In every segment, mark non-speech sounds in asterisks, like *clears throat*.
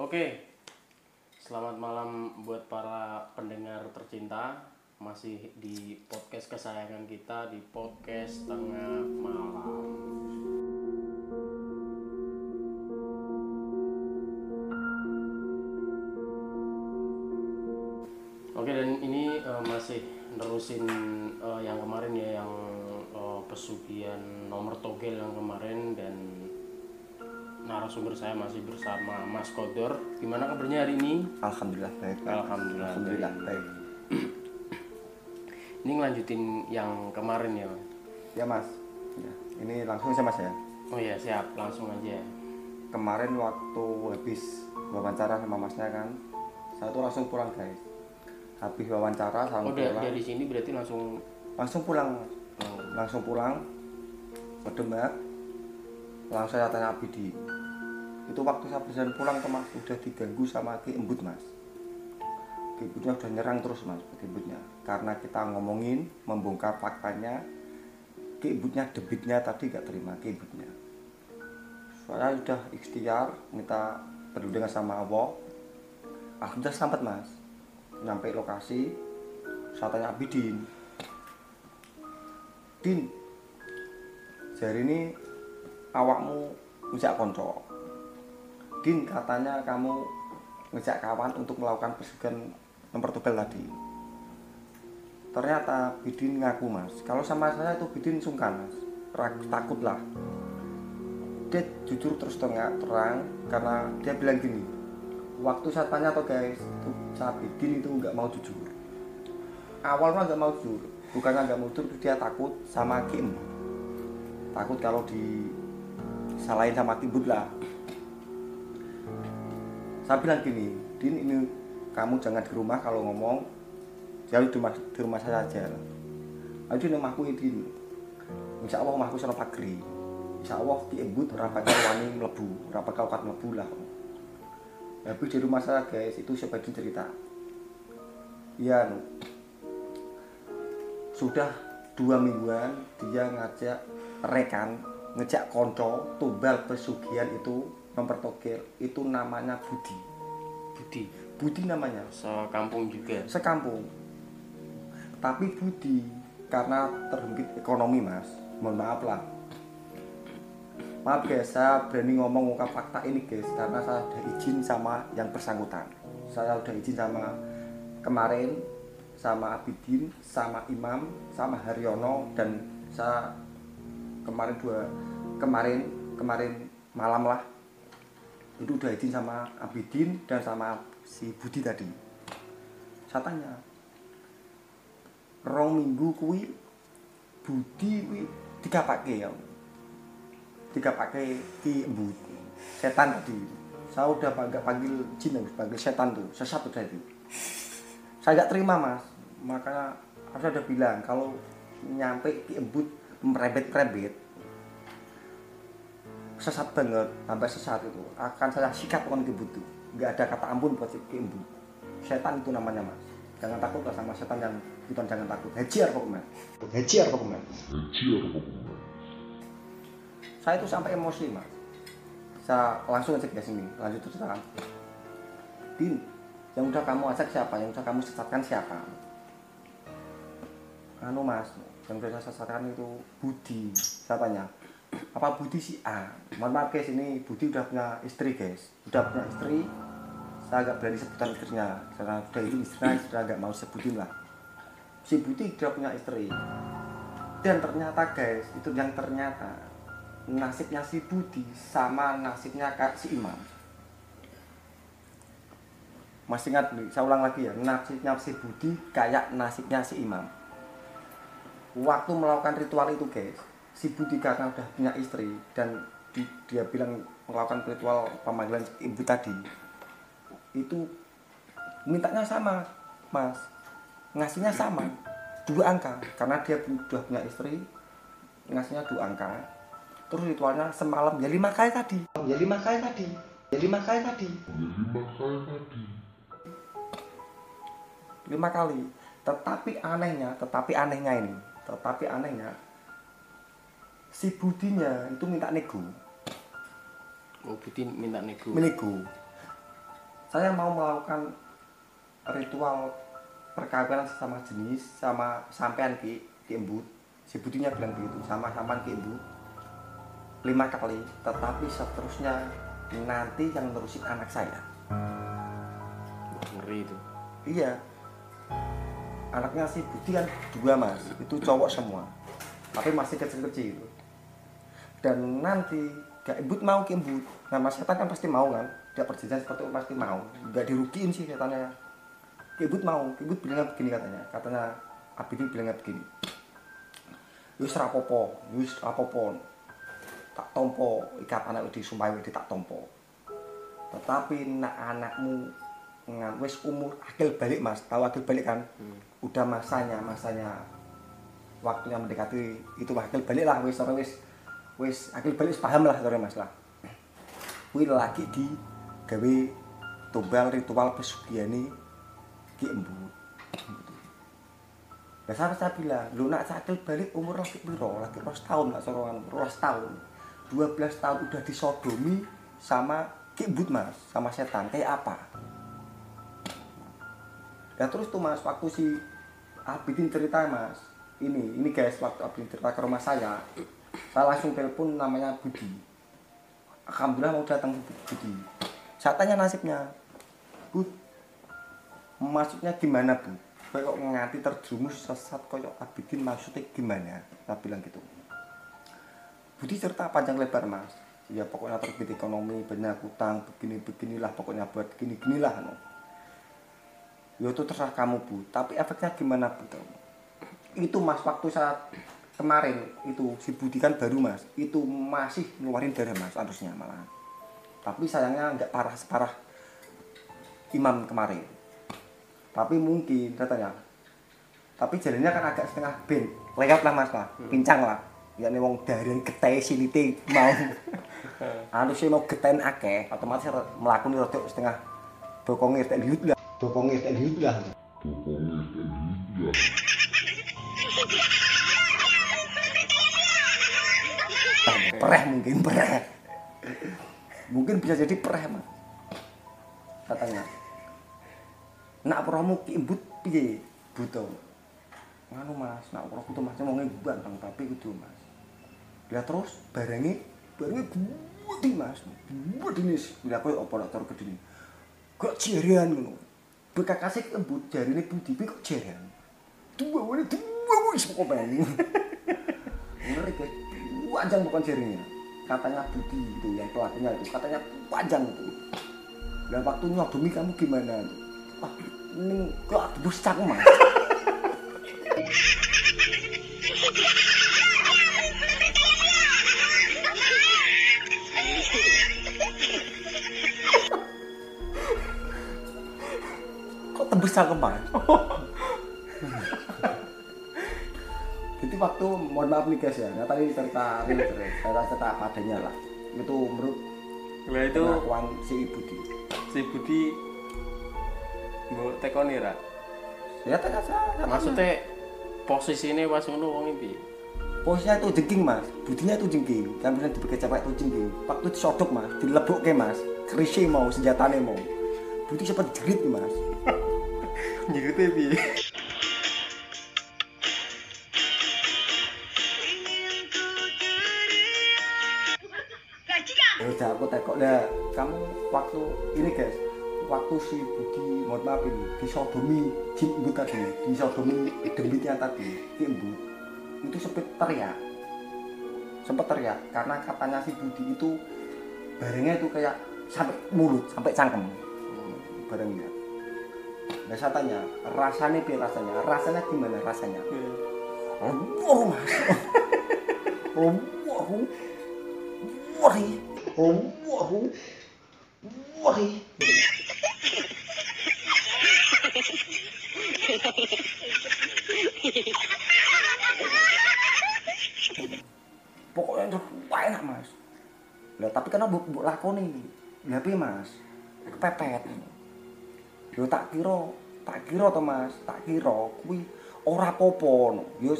Oke, selamat malam buat para pendengar tercinta. Masih di podcast kesayangan kita di podcast tengah malam. Oke dan ini eh, masih nerusin eh, yang kemarin ya yang eh, pesugihan nomor togel yang kemarin dan narasumber saya masih bersama Mas Kodor. Gimana kabarnya hari ini? Alhamdulillah baik. Alhamdulillah. Alhamdulillah baik. Ini ngelanjutin yang kemarin ya. Mas? Ya Mas. Ya, ini langsung saya Mas ya. Oh iya siap, langsung aja. Kemarin waktu habis wawancara sama Masnya kan, saya tuh langsung pulang guys. Habis wawancara Oh langsung da- pulang. dari sini berarti langsung Langsung pulang. oh, Langsung pulang. Ke Demak. Langsung saya tanya Abidi. Itu waktu saya berjalan pulang ke Mas, udah diganggu sama Ki Embut Mas. Ki Embutnya udah nyerang terus Mas, Ki Embutnya. Karena kita ngomongin, membongkar faktanya, Ki Embutnya debitnya tadi gak terima Ki Embutnya. Saya udah ikhtiar, minta perlindungan sama Allah. Alhamdulillah selamat Mas. Nyampe lokasi, saya tanya Abidin. Din, hari ini awakmu ngejak konco. Din katanya kamu ngejak kawan untuk melakukan pesugihan nomor tebal tadi. Ternyata Bidin ngaku mas, kalau sama saya itu Bidin sungkan mas, Rak- takut lah. Dia jujur terus terang, terang karena dia bilang gini, waktu saya tanya tuh guys, tuh saya Bidin itu nggak mau jujur. Awalnya nggak mau jujur, bukannya nggak mau jujur, dia takut sama Kim. Takut kalau disalahin sama Timbut lah saya bilang gini Din ini kamu jangan di rumah kalau ngomong. Jauh di rumah, di rumah saya aja ayo di rumahku ini insya Allah rumahku sana pagri. Insya Allah diembut rapat wani melebu rapat kau kat melebu lah. Habis di rumah saya guys itu sebagian cerita. Nu. sudah dua mingguan dia ngajak rekan ngejak konco tumbal pesugihan itu mempertogel itu namanya Budi. Budi. Budi namanya. Sekampung juga. sekampung. Tapi Budi karena terhimpit ekonomi mas. Mohon maaf lah. Maaf guys. Saya berani ngomong ungkap fakta ini guys karena saya udah izin sama yang bersangkutan. Saya udah izin sama kemarin sama Abidin sama Imam sama Haryono dan saya kemarin dua kemarin kemarin malam lah udah izin sama Abidin dan sama si Budi tadi. Saya tanya rong minggu kuwi Budi kuwi tiga pakai ya? Tiga pakai di embut. Setan tadi. Saya udah panggil panggil jin harus panggil setan tuh sesat udah itu. Saya nggak terima mas. Makanya saya udah bilang kalau nyampe di embut merebet merebet sesat banget sampai sesat itu akan saya sikat orang ke butuh nggak ada kata ampun buat si embu setan itu namanya mas. Jangan takut lah sama setan yang bukan jangan takut hajar pokoknya hajar pokoknya saya itu sampai emosi mas. Saya langsung ngecek ya sini lanjut terus din yang udah kamu ajak siapa? Yang udah kamu sesatkan siapa? Anu mas yang udah saya sesatkan itu Budi. Saya tanya apa Budi si A mohon maaf guys ini Budi udah punya istri guys. Udah punya istri. Saya agak berani sebutan istrinya. Karena udah itu istrinya sudah agak mau sebutin lah. Si Budi udah punya istri. Dan ternyata guys itu yang ternyata nasibnya si Budi sama nasibnya kak si Imam. Masih ingat nih, saya ulang lagi ya. Nasibnya si Budi kayak nasibnya si Imam. Waktu melakukan ritual itu guys si Budi karena udah punya istri dan di- dia bilang melakukan ritual pemanggilan ibu tadi itu mintanya sama mas. Ngasihnya sama dua angka. Karena dia pu- udah punya istri ngasihnya dua angka. Terus ritualnya semalam ya lima kali tadi. Ya lima kali tadi. Ya lima kali tadi. Lima kali tetapi anehnya tetapi anehnya ini tetapi anehnya si budinya itu minta nego. Oh, Budi minta nego. menego. Saya mau melakukan ritual perkawinan sesama jenis sama sampean ki ki embut. Si budinya bilang begitu sama sampean ki embut. Lima kali tetapi seterusnya nanti yang nerusin anak saya. Ngeri itu. Iya. Anaknya si Budi kan dua mas. Itu cowok semua. Tapi masih kecil-kecil dan nanti gak ibut mau ke ibut nah mas setan kan pasti mau kan? Dia perjanjian seperti itu pasti mau. Gak dirugiin sih setannya ke ibut mau ke ibut bilangnya begini katanya. Katanya Abidin bilangnya begini. Wis rapopo wis rapopo tak tompo ikat anak di sumpah di tak tompo. Tetapi nak anakmu ngan wis umur akil balik mas. Tahu akil balik kan? Hmm. udah masanya masanya. Waktunya mendekati itu akil balik lah wis ora wis wis akil balik paham lah sore mas lah kuwi lagi di gawe tumbal ritual pesugihan ki embut Nah, saya, bilang, lu nak sakil balik umur lagi piro? Lagi ros tahun, nak sorongan, ros tahun. 12 tahun udah disodomi sama ki embut mas, sama setan. Kayak apa? Ya terus tuh mas, waktu si Abidin cerita mas, ini, ini guys, waktu Abidin cerita ke rumah saya, saya langsung telepon namanya Budi. Alhamdulillah mau datang Budi. Saya tanya nasibnya, Bud, maksudnya gimana Bu? Kayak kok nganti terjerumus sesat koyok Abidin maksudnya gimana? Saya bilang gitu. Budi cerita panjang lebar mas. Ya pokoknya terbit ekonomi, banyak utang, begini-beginilah pokoknya buat gini-ginilah. No. Ya itu terserah kamu bu. Tapi efeknya gimana bu? Itu mas waktu saat kemarin itu si Budi kan baru mas. Itu masih ngeluarin darah mas harusnya malah. Tapi sayangnya nggak parah separah Imam kemarin. Tapi mungkin katanya. Tapi jalannya kan agak setengah ben. Lewat lah mas lah. Pincang lah. Ya nih wong dari geteh silite mau. *laughs* Sih mau geten akeh otomatis melakukan rodok setengah bokongnya tak liut lah. Bokongnya tak liut lah *laughs* pereh mungkin pereh. Mungkin bisa jadi pereh mas. Katanya. Nak promo ki embut piye? Buto nganu mas nak promo buto mas. Mau ganteng tapi kudu mas. Lihat terus barangnya barangnya gede mas. Gede nih bila nak taruh gede nih kok jarian ngono? Bekas kasih embut jari ini budi kok jarian dua wani dua semua pengen *laughs* ngeri guys panjang bukan jarinya katanya budi itu yang pelakunya itu. Katanya panjang itu. Dan waktu nyodomi kamu gimana? Wah ini kok tebus cak mas. Kok tebus cak waktu mohon maaf nih guys ya. Nah, tadi cerita ini terus cerita cerita padanya lah. Itu menurut Lah itu pengakuan si ibu di si Budi mbok tekoni ra. ya tanya saya Maksudnya posisinya pas ngono wong iki. posisinya itu jengking mas. Budinya itu jengking. Kan bisa dibagi cewek itu jengking. Waktu disodok mas. Dilebok ke mas. Kerisnya mau senjatanya mau. Budi sempat jerit mas. *laughs* Nyirite piye? Udah aku tekok lah kamu waktu ini guys waktu si Budi mohon maaf ini disodomi jin ibu tadi disodomi dembitnya tadi ibu itu sempat teriak. Sempat teriak karena katanya si Budi itu barangnya itu kayak sampai mulut sampai cangkem. Barangnya nah saya tanya rasanya piye rasanya? Rasanya gimana rasanya? Oh mas. *laughs* Oh Oh, waru. Wari. Pokoknya itu wah enak mas. Lah tapi karena buk lakoni, ya piye mas? Kepepet. Yo tak kira, tak kira to mas, tak kira kuwi ora popo no. Yo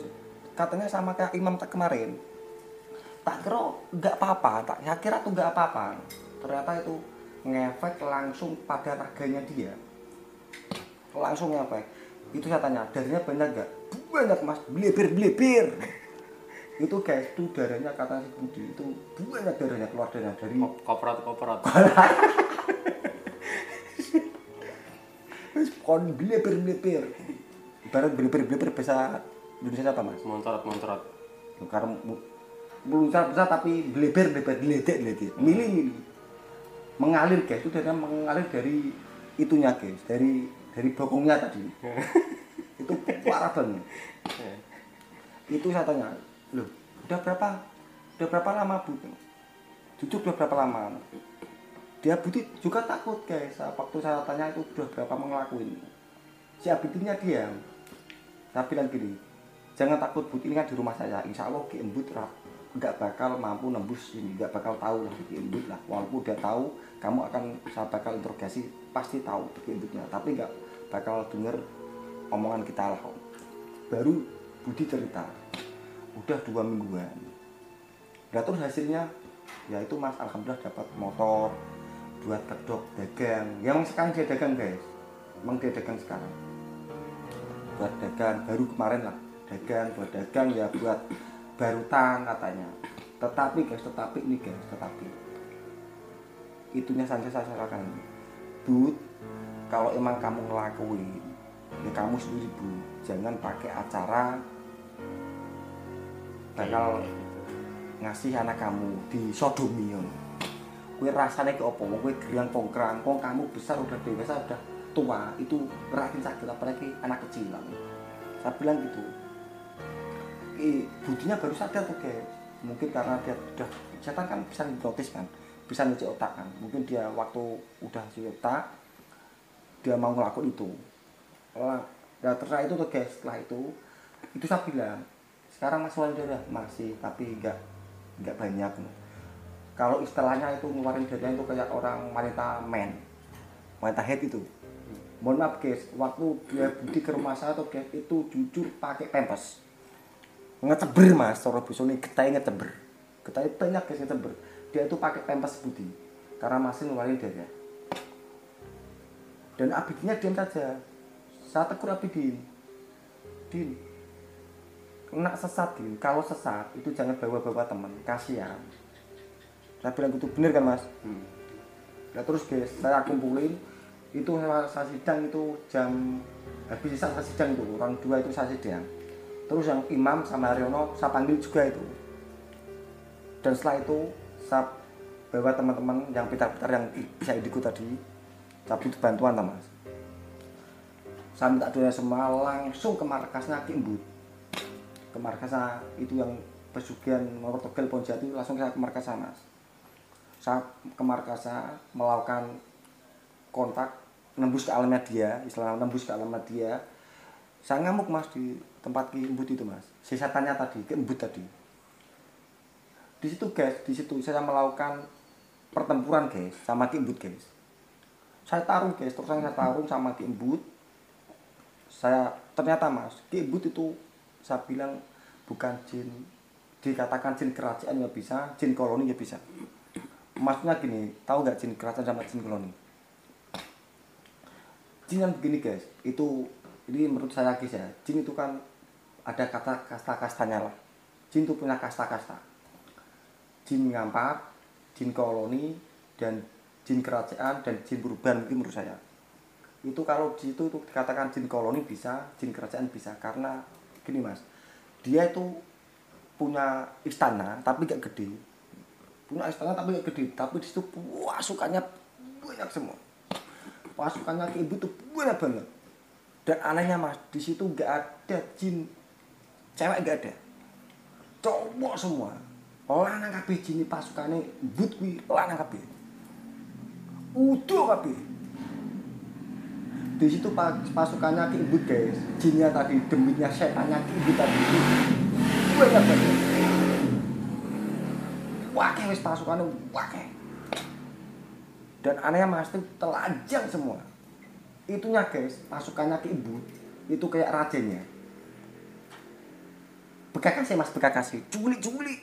katanya sama kayak imam kemarin tak kira nggak apa-apa tak saya kira tuh nggak apa-apa. Ternyata itu ngefek langsung pada raganya dia. Langsung ngefek. Itu saya tanya darahnya banyak gak banyak mas. Belibir belibir *laughs* itu guys itu darahnya kata si Budi itu banyak darahnya keluar darahnya dari Kop- Koprot koprot. *laughs* kon belibir belibir ibarat belibir belibir bahasa Indonesia apa mas? Montorot montorot. karena besar besar tapi belibir belibir geledek geledek mili mili mengalir guys itu darahnya mengalir dari itunya guys dari dari bokongnya tadi. *laughs* Itu parah banget. Itu saya tanya loh udah berapa? Udah berapa lama bu? Jujur udah berapa lama? Dia Budi juga takut guys. Waktu saya tanya itu udah berapa ngelakuin si Abidinnya diam. Saya bilang gini jangan takut Budi ini kan di rumah saya. Insya Allah Ki Embut ra- nggak bakal mampu nembus ini nggak bakal tahu lah Embut lah. Walaupun dia tahu kamu akan saya bakal interogasi pasti tahu Ki Embutnya tapi nggak bakal denger omongan kita lah. Baru Budi cerita udah dua mingguan. Nah terus hasilnya? Ya itu mas alhamdulillah dapat motor buat kedok dagang. Ya emang sekarang dia dagang guys. Emang dia dagang sekarang. Buat dagang baru kemarin lah. Dagang buat dagang ya buat barutan katanya tetapi guys tetapi ini guys tetapi itunya saja saya sarankan but kalau emang kamu ngelakuin ya kamu sendiri bu jangan pakai acara bakal ngasih anak kamu di sodomi ngono. Kue rasanya ke opo, kue geriang pongkrang, kong kamu besar udah dewasa udah tua itu rakin sakit apalagi anak kecil lah. Saya bilang gitu. Budinya baru sadar tuh guys. Mungkin karena dia udah setan kan bisa hipnotis kan, bisa nyuci otak kan. Mungkin dia waktu udah nyuci otak, dia mau ngelakuin itu. Lah, ya terserah itu tuh. Setelah itu, itu saya bilang, sekarang masih wajar udah masih tapi enggak enggak banyak kalau istilahnya itu ngeluarin darah itu kayak orang wanita men wanita head itu mohon maaf guys waktu dia budi ke rumah saya tuh guys itu jujur pakai pempes ngeceber mas. Cara nih getai ngeceber getai banyak guys ngeceber dia itu pakai pempes budi. Karena masih ngeluarin darah dan abidinnya diam saja. Saya tegur abidin. Din kena sesat din. Kalau sesat itu jangan bawa-bawa teman kasihan. Saya bilang gitu bener kan mas? Hmm. Nah terus guys, saya kumpulin. Itu saya, sidang itu jam habis saya sidang itu. Orang dua itu saya sidang. Terus yang imam sama Haryono saya panggil juga itu. Dan setelah itu saya bawa teman-teman yang pintar-pintar yang bisa idiku tadi, saya butuh bantuan lah mas. Saya minta doanya semua langsung ke markasnya Ki Embut. Ke markasnya itu yang pesugihan nomor Togel Ponjati langsung saya ke markasnya mas saya ke Markasa melakukan kontak nembus ke alamnya dia istilah nembus ke alamnya dia saya ngamuk mas di tempat Ki Embut itu mas. Saya tanya tadi ke Embut tadi. Di situ guys di situ saya melakukan pertempuran guys sama Ki Embut guys. Saya tarung guys terus saya tarung sama Ki Embut saya ternyata mas Ki Embut itu saya bilang bukan jin dikatakan jin kerajaan ya bisa jin koloni ya bisa. Maksudnya gini tahu nggak jin kerajaan sama jin koloni? Jin yang begini guys itu ini menurut saya guys ya jin itu kan ada kata kasta-kastanya lah. Jin itu punya kasta-kasta. Jin ngampar jin koloni dan jin kerajaan dan jin perubahan mungkin menurut saya. Itu kalau di situ itu dikatakan jin koloni bisa jin kerajaan bisa. Karena gini mas dia itu punya istana tapi gak gede. Punya istana tapi gak gede. Tapi di situ pasukannya banyak semua. Pasukannya ibu tuh banyak banget dan anehnya mas di situ gak ada jin. Cewek gak ada. Cowok semua. Lanang kabeh jin pasukannya but kuwi lanang kabeh. Utuh kabeh. Di situ pas- pasukannya ki ibu guys. Jinnya tadi demitnya setannya ki ibu tadi. Banyak banget wakeh wis pasukannya wakeh dan anehnya mas itu telanjang semua itunya guys pasukannya ke ibu itu kayak rajanya bekakasih mas bekakasih culik culik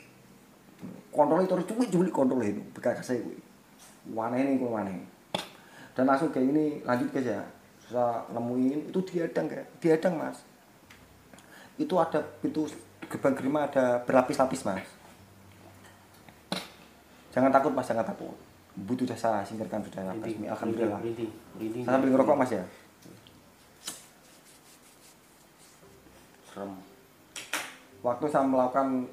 kontrol itu culik culik kontrol itu bekakasih gue Mana ini kok mana Dan langsung kayak ini lanjut guys ya. Saya nemuin itu diadang kayak diadang mas. Itu ada pintu gerbang gerima ada berlapis-lapis mas. Jangan takut mas, jangan takut. Butuh saya singkirkan sudah resmi. Alhamdulillah. merinding, merinding. Saya sambil ngerokok mas ya. Serem. waktu saya melakukan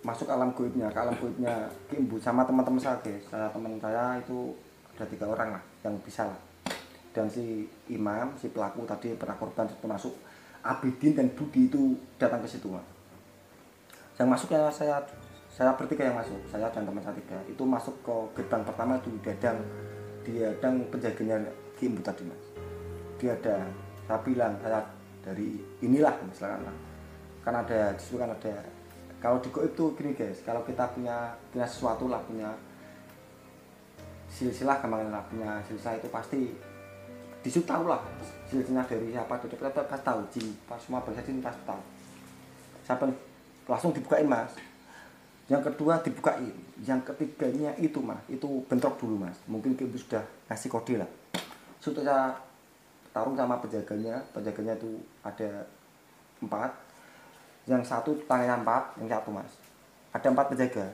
masuk alam goibnya, ke alam goibnya Kimbu sama teman-teman saya guys, saya teman saya itu ada tiga orang lah yang bisa lah. Dan si imam, si pelaku tadi pernah korban termasuk Abidin dan Budi itu datang ke situ mas. Yang masuk ya saya saya bertiga yang masuk, saya dan teman saya tiga. Itu masuk ke gerbang pertama itu dadang diadang penjaganya Kimbu tadi mas. Dia ada, saya bilang saya dari inilah misalkan lah kan ada di situ kan ada. Kalau di goib itu gini guys. Kalau kita punya punya sesuatu lah punya silsilah gampang lah punya silsilah itu pasti di situ tahu lah silsilahnya dari siapa dari siapa pasti tahu. Jin pas semua bangsa jin pasti tahu. Siapa langsung dibukain mas yang kedua dibukain yang ketiganya itu mas. Itu bentrok dulu mas. Mungkin ibu sudah kasih kode lah. Sudah saya tarung sama penjaganya penjaganya itu ada empat. Yang satu tangannya empat yang satu mas. Ada empat penjaga.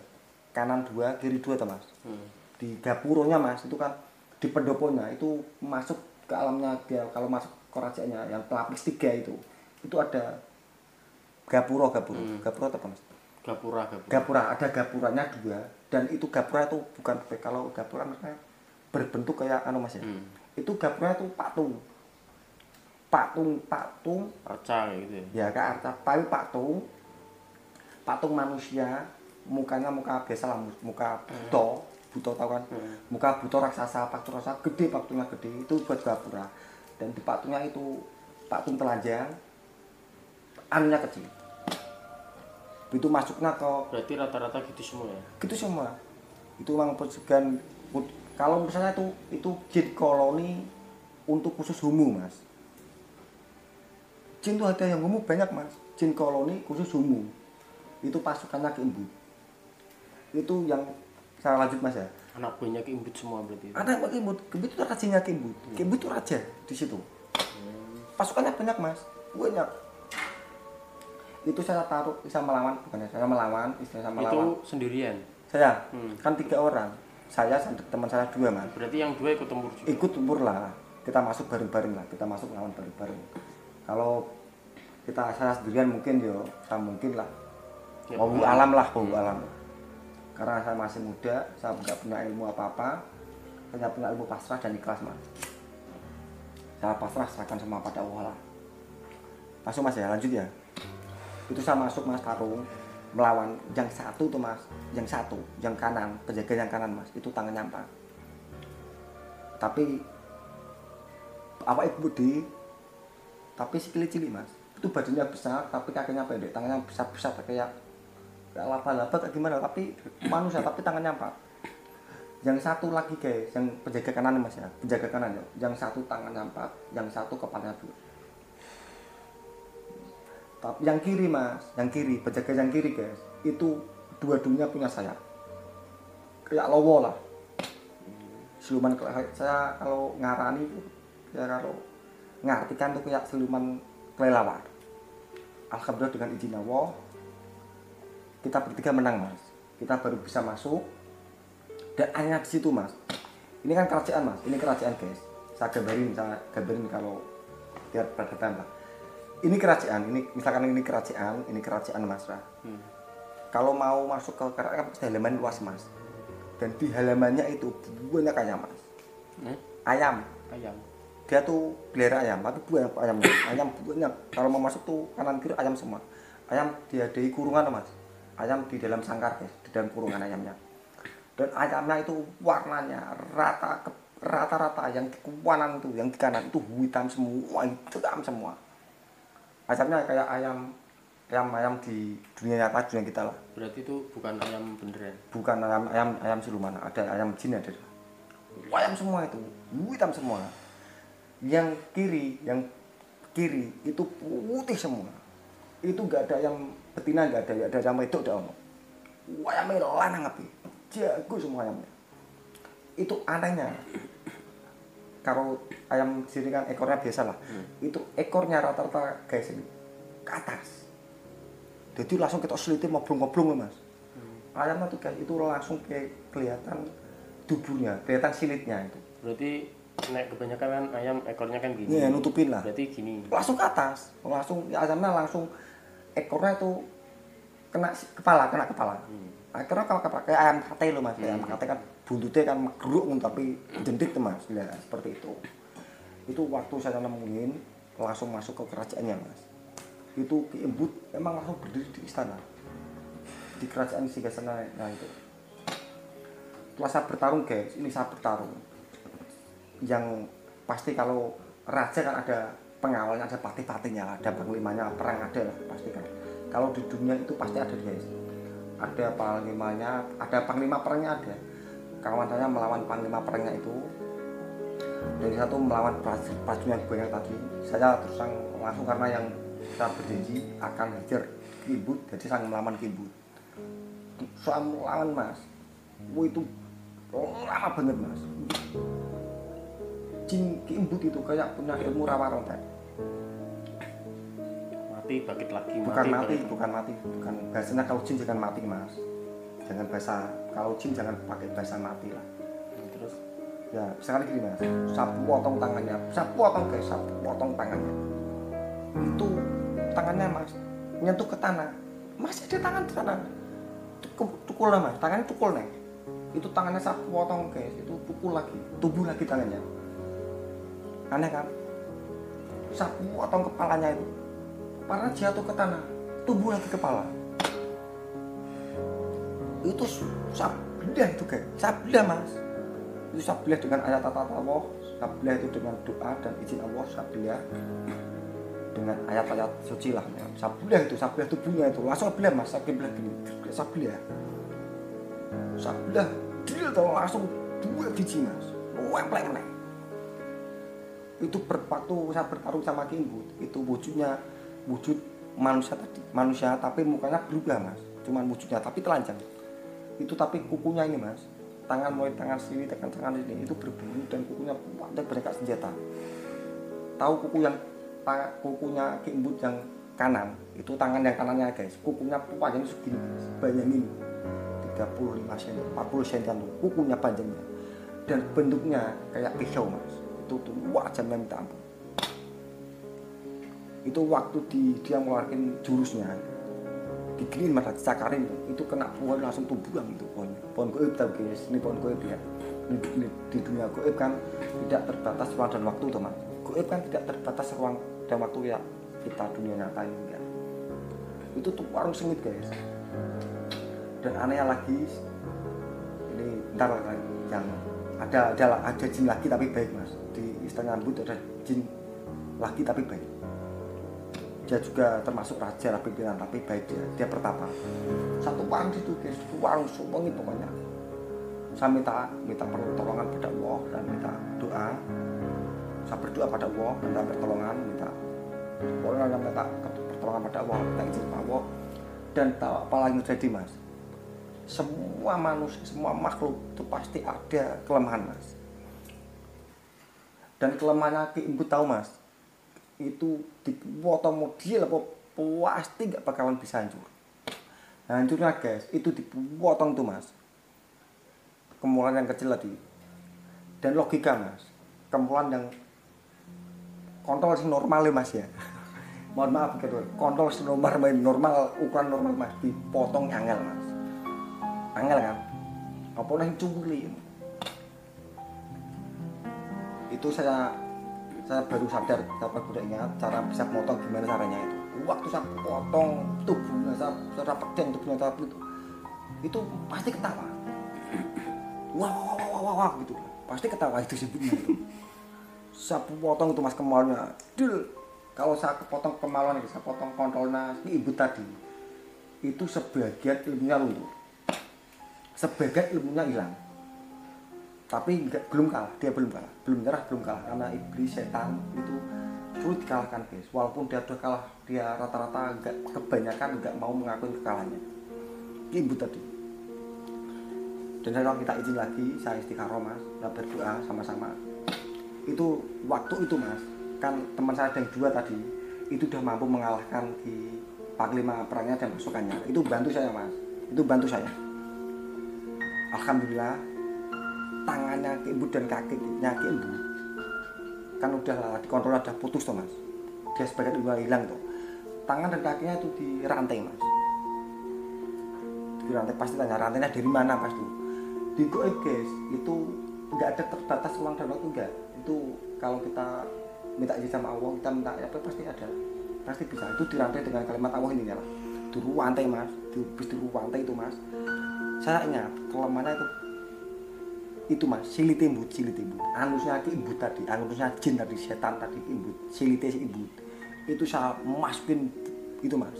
Kanan dua kiri dua tuh mas. Hmm. di gapuronya mas itu kan di pendoponya itu masuk ke alamnya dia. Kalau masuk kerajaannya yang pelapis tiga itu itu ada gapuro gapuro Hmm. gapuro apa mas Gapura, gapura. gapura ada gapuranya dua. Dan itu gapura itu bukan kalau gapura maksudnya berbentuk kayak anu mas ya? Hmm. itu gapura itu patung. Patung patung. Arca kayak gitu ya. ya kak arta tapi patung patung manusia. Mukanya muka biasa lah muka buto buto tau kan? Hmm. muka buto raksasa patung raksasa. Gede patungnya gede. Itu buat gapura. Dan di patungnya itu patung telanjang. Anunya kecil itu masuknya ke Berarti rata-rata gitu semua ya. gitu semua. Itu memang pencegahan kalau misalnya itu itu jin koloni untuk khusus humu mas. Jin itu ada yang humu banyak mas. Jin koloni khusus humu itu pasukannya keimbu itu yang saya lanjut mas ya. Anak buahnya keimbut semua berarti. itu. ada apa keimbu keimbu itu rajanya keimbu keimbu itu raja di situ. Pasukannya banyak mas. Banyak itu saya taruh saya melawan bukan saya melawan istilah saya melawan. Itu sendirian. saya Hmm. kan tiga orang. Saya sama teman saya dua mas. Berarti yang dua ikut tempur juga. ikut tempur lah. Kita masuk bareng-bareng lah kita masuk lawan bareng-bareng. Kalau kita saya sendirian mungkin yo saya mungkin lah. Ya, paham. alam lah mau alam. Karena saya masih muda saya nggak punya ilmu apa apa saya punya ilmu pasrah dan ikhlas mas. Saya pasrah serahkan semua pada Allah lah. Masuk mas ya? Lanjut ya itu saya masuk mas tarung melawan yang satu tuh mas yang satu yang kanan penjaga yang kanan mas itu tangannya empat tapi apa ibu di tapi sikilnya cilik mas itu badannya besar tapi kakinya pendek tangannya besar besar kayak kayak laba-laba kayak gimana tapi manusia tapi tangannya empat yang satu lagi guys yang penjaga kanan mas ya penjaga kanan ya. Yang satu tangannya empat yang satu kepalanya dua tapi yang kiri mas yang kiri penjaga yang kiri guys itu dua-duanya punya sayap kayak lowo lah. Siluman saya kalau ngarani itu saya kalau ngartikan tuh kayak siluman kelelawar. Alhamdulillah dengan izin Allah kita bertiga menang mas. Kita baru bisa masuk. Dan hanya di situ mas. Ini kan kerajaan mas. Ini kerajaan guys. Saya gambarin saya gambarin kalau biar berdatan lah ini kerajaan ini misalkan ini kerajaan ini kerajaan mas Rah. Hmm. kalau mau masuk ke kerajaan kan pasti halaman luas mas. Dan di halamannya itu banyak ayam mas. Hmm? ayam. Ayam. dia tuh pelihara ayam tapi banyak ayam ayam banyak. Kalau mau masuk tuh kanan kiri ayam semua. Ayam diadai kurungan mas. Ayam di dalam sangkar guys di dalam kurungan ayamnya. Dan ayamnya itu warnanya rata ke- rata-rata yang di kanan itu yang di kanan itu hitam semua hitam semua ayamnya kayak ayam ayam ayam di dunia nyata dunia kita lah. Berarti itu bukan ayam beneran. bukan ayam ayam ayam siluman. Ada ayam jin ada. Ayam semua itu. Hitam semua. Yang kiri yang kiri itu putih semua. Itu nggak ada yang betina nggak ada nggak ada yang wedok ada ono ayamnya lanang api jago semua ayamnya. Itu anehnya kalau ayam sini kan ekornya biasa lah Hmm. itu ekornya rata-rata guys ini ke atas jadi langsung kita seliti ngobrol-ngobrol mas Hmm. ayamnya tuh guys itu langsung kayak kelihatan tubuhnya kelihatan silitnya itu berarti nek kebanyakan kan ayam ekornya kan gini Iya, nutupin lah. berarti gini langsung ke atas langsung ayamnya langsung ekornya itu kena kepala kena kepala Hmm. Akhirnya kalau kayak ayam kate lo mas. Ayam Hmm. kate kan buntutnya kan geruk tapi jendik tuh mas. Ya seperti itu. Itu waktu saya nemuin langsung masuk ke kerajaannya mas. Itu Ki Embut emang langsung berdiri di istana. Di kerajaan Singasana nah itu. Setelah saya bertarung guys ini saya bertarung. Yang pasti kalau raja kan ada pengawalnya ada patih-patihnya lah ada panglimanya perang ada lah pasti kan. Kalau di dunia itu pasti ada guys ada panglimanya ada panglima perangnya ada. Kawan saya melawan panglima perangnya itu. Yang satu melawan yang banyak tadi. Saya terus langsung karena yang saya berjanji akan hajar kibut jadi saya melawan kibut soal melawan mas. Wah, itu lama banget mas. Jin kimbut itu kayak punya ilmu rawa rontek mati bangkit lagi bukan mati berarti. bukan mati. Bukan bahasanya kalau jin jangan mati mas. Jangan bahasa kalau jin jangan pakai bahasa mati lah. Hmm, terus? Ya misalkan gini mas. Sapu potong tangannya. Sapu potong guys sapu potong tangannya. Itu tangannya mas nyentuh ke tanah. Masih ada tangan di sana. Tukul, tukul lah mas. Tangannya tukul nih itu tangannya sapu potong guys. Itu pukul lagi. Tubuh lagi tangannya. Aneh kan? Sapu potong kepalanya itu karena jatuh ke tanah tubuh lagi kepala. Itu sabda itu guys sabda mas. Itu sabda dengan ayat tata Allah sabda itu dengan doa dan izin Allah sabda dengan ayat-ayat suci lah ya. sabda itu sabda tubuhnya itu. Langsung sabda mas sabda gini sabda sabda dia tuh langsung dua biji mas. Wemplek meneh itu ber, waktu saya bertarung sama Kimbut. Itu wujudnya wujud manusia tadi. Manusia tapi mukanya berubah mas. Cuman wujudnya tapi telanjang. Itu tapi kukunya ini mas. Tangan mulai tangan sini tekan tangan sini itu berbulu dan kukunya ada berdekat senjata. Tahu kuku yang kukunya Kimbut yang kanan? Itu tangan yang kanannya guys. Kukunya panjangnya segini bayangin. 35 cm 40 cm kukunya panjangnya. Dan bentuknya kayak pisau mas. Itu tuh wajahnya minta ampun itu waktu di dia ngeluarin jurusnya. Diginiin mas dicakarin itu. Kena pohon langsung tumbuhan itu pohon. Pohon goib tapi guys. Ini pohon goib ya. Ini, di dunia goib kan tidak terbatas ruang dan waktu teman goib kan tidak terbatas ruang dan waktu ya kita dunia nyata ini ya itu tuh warung sengit guys. Dan anehnya lagi ini ntar yang ada ada ada jin lagi tapi baik mas. Di istana Ambut ada jin lagi tapi baik dia juga termasuk raja lah pimpinan tapi baik dia dia pertapa satu warung situ guys warung sumpah pokoknya. Saya minta minta pertolongan pada Allah dan minta doa. Saya berdoa pada Allah minta pertolongan minta pokoknya minta pertolongan pada Allah minta izin pada Allah. Dan tahu apa lagi terjadi mas? Semua manusia semua makhluk itu pasti ada kelemahan mas. Dan kelemahannya Ibu tahu mas itu dipotong model apa pasti nggak bakalan bisa hancur. Hancurnya guys itu dipotong tuh mas. Kemulan yang kecil tadi. Dan logika mas. Kemulan yang kontrol sing normal ya mas ya. *laughs* Mohon maaf gitu kontrol sing normal normal ukuran normal mas dipotong angel mas. Angel kan? Apa yang curi itu saya saya baru sadar baru ingat cara bisa potong gimana caranya itu. Waktu saya potong tubuhnya saya saya pegang tubuhnya saya itu itu pasti ketawa. Wah wah wah wah wah, wah gitu. Pasti ketawa itu sebutnya itu saya potong itu mas kemalnya dul kalau saya kepotong kemaluan saya potong kontrolnya ini ibu tadi. Itu sebagian ilmunya luntur sebagian ilmunya hilang tapi enggak, belum kalah dia belum kalah belum nyerah belum kalah. Karena iblis setan itu sulit dikalahkan guys. Walaupun dia sudah kalah dia rata-rata enggak kebanyakan enggak mau mengakui kekalahannya. Ibu tadi. Dan saya kita izin lagi saya istiqaroh mas. Saya berdoa sama-sama. Itu waktu itu mas. Kan teman saya yang dua tadi itu udah mampu mengalahkan di panglima perangnya dan pasukannya itu bantu saya mas. Itu bantu saya. Alhamdulillah tangannya Ki Ibu dan kakinya Ki Ibu kan udah dikontrol udah putus tuh mas. Dia sebagian udah hilang tuh tangan dan kakinya itu dirantai mas. Dirantai pasti tanya rantainya dari mana pas tuh? Di goib guys itu nggak ada terbatas ruang dan waktu enggak itu kalau kita minta izin sama Allah kita minta apa pasti ada. Pasti bisa. Itu dirantai dengan kalimat Allah ini ya lah di rantai mas. Di, di itu mas. Saya ingat kelemahannya itu itu mas. Silite imbut silite imbut anusnya ki imbut tadi. Anusnya jin tadi setan tadi imbut. Silite si imbut. Itu saya masukin itu mas.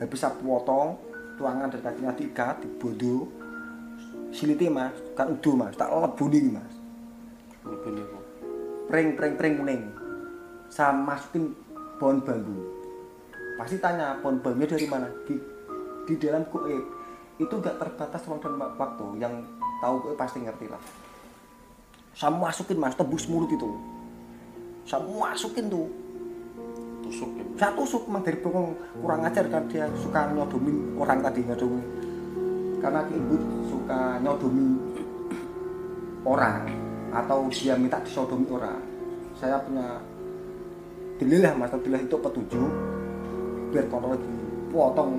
Habis saya potong tuangan dan kakinya tiga dibodoh silite mas. Kan udah mas. Tak lebuni mas. Lebih nih, Bu. pring pring pring kuning. Saya masukin pohon bambu. Pasti tanya pohon bambunya dari mana? Di di dalam goib itu gak terbatas ruang dan waktu. Yang tahu goib pasti ngerti lah. Saya masukin mas tebus mulut itu. Saya masukin tuh. Tusuk ya, saya tusuk emang dari bokong kurang ajar kan dia suka nyodomin orang tadi nyodomin. Karena ibu suka nyodomi orang. Atau dia minta disodomi orang. Saya punya dililah mas dililah itu petunjuk. Biar kontrol lagi. Potong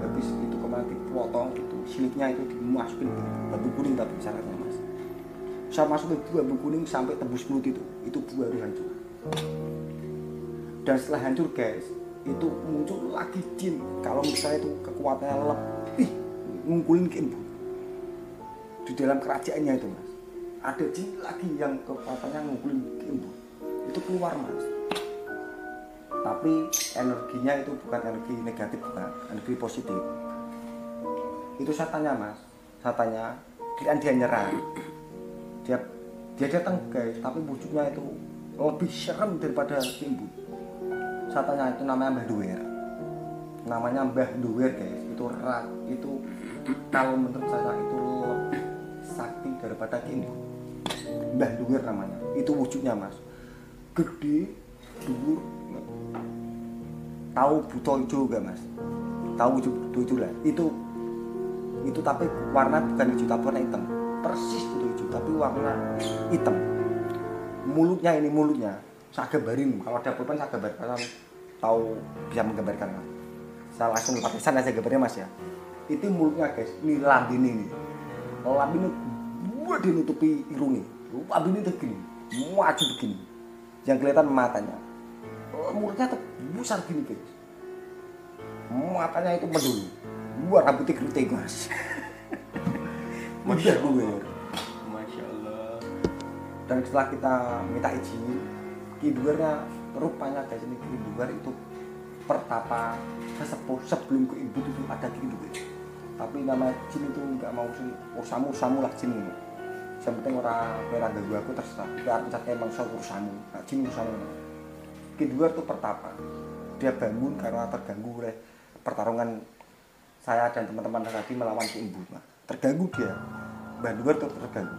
habis itu kemarin dipotong itu silitnya itu dimasukin bambu kuning tapi syaratnya mas. Saya masukin bambu kuning sampai tembus mulut itu itu baru hancur. Dan setelah hancur guys itu muncul lagi jin. Kalau misalnya itu kekuatannya lebih ngungkulin ke ibu di dalam kerajaannya itu mas. Ada jin lagi yang kekuatannya ngungkulin ke ibu itu keluar mas. Tapi energinya itu bukan energi negatif bukan. Energi positif itu saya tanya mas. Saya tanya kalian dia nyerang dia dia datang guys tapi wujudnya itu lebih serem daripada ibu saya tanya itu namanya Mbah Duwer namanya Mbah Duwer guys. Itu rak itu kalau menurut saya itu lebih sakti daripada Kimbu Mbah Duwer namanya. Itu wujudnya mas. Gede dhuwur. Tahu buto hijau gak mas? Tahu buto hijau lah. Itu itu tapi warna bukan hijau tapi warna hitam. Persis buto hijau tapi warna hitam. Mulutnya ini mulutnya. Saya gambarin kalau ada pulpen saya gambarkan. Tahu bisa menggambarkan mas. Saya langsung pakai sana saya gambarnya mas ya. Itu mulutnya guys. Ini lambin ini. Lambin ini buat dinutupi irungnya lambin itu begini maju begini. Yang kelihatan matanya. Mulutnya tuh besar gini guys. Matanya itu medul gua rambutnya keriting mas Masya gue Masya Allah. dan setelah kita minta izin kiduernya rupanya guys ini kiduer itu pertapa sesepuh sebelum ke ibu itu ada kiduer tapi nama jin itu nggak mau sih. Ursamu ursamu lah jin ini. Yang penting orang merah ganggu aku terserah aku cakap emang soal ursamu nah, jin ursamu kiduer itu pertapa. Dia bangun karena terganggu oleh pertarungan saya dan teman-teman tadi melawan ke ibu nah, terganggu dia. Banduer tuh terganggu.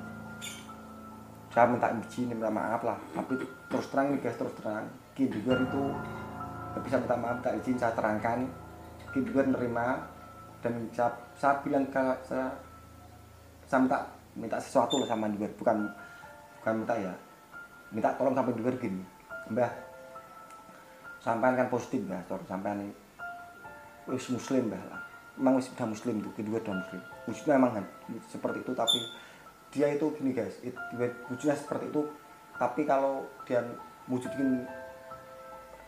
Saya minta izin minta maaf lah. Tapi terus terang nih guys terus terang. Kiduer itu nggak bisa minta maaf minta izin saya terangkan. Kiduer nerima dan saya, saya bilang ke saya saya minta minta sesuatu lah sama Duer bukan bukan minta ya. Minta tolong sampai Duer gini. Mbah sampean kan positif mbah. Ini. Wis muslim mbah lah emang wis udah muslim tuh kedua udah muslim wujudnya emang seperti itu tapi dia itu gini guys it- wujudnya seperti itu tapi kalau dia wujudin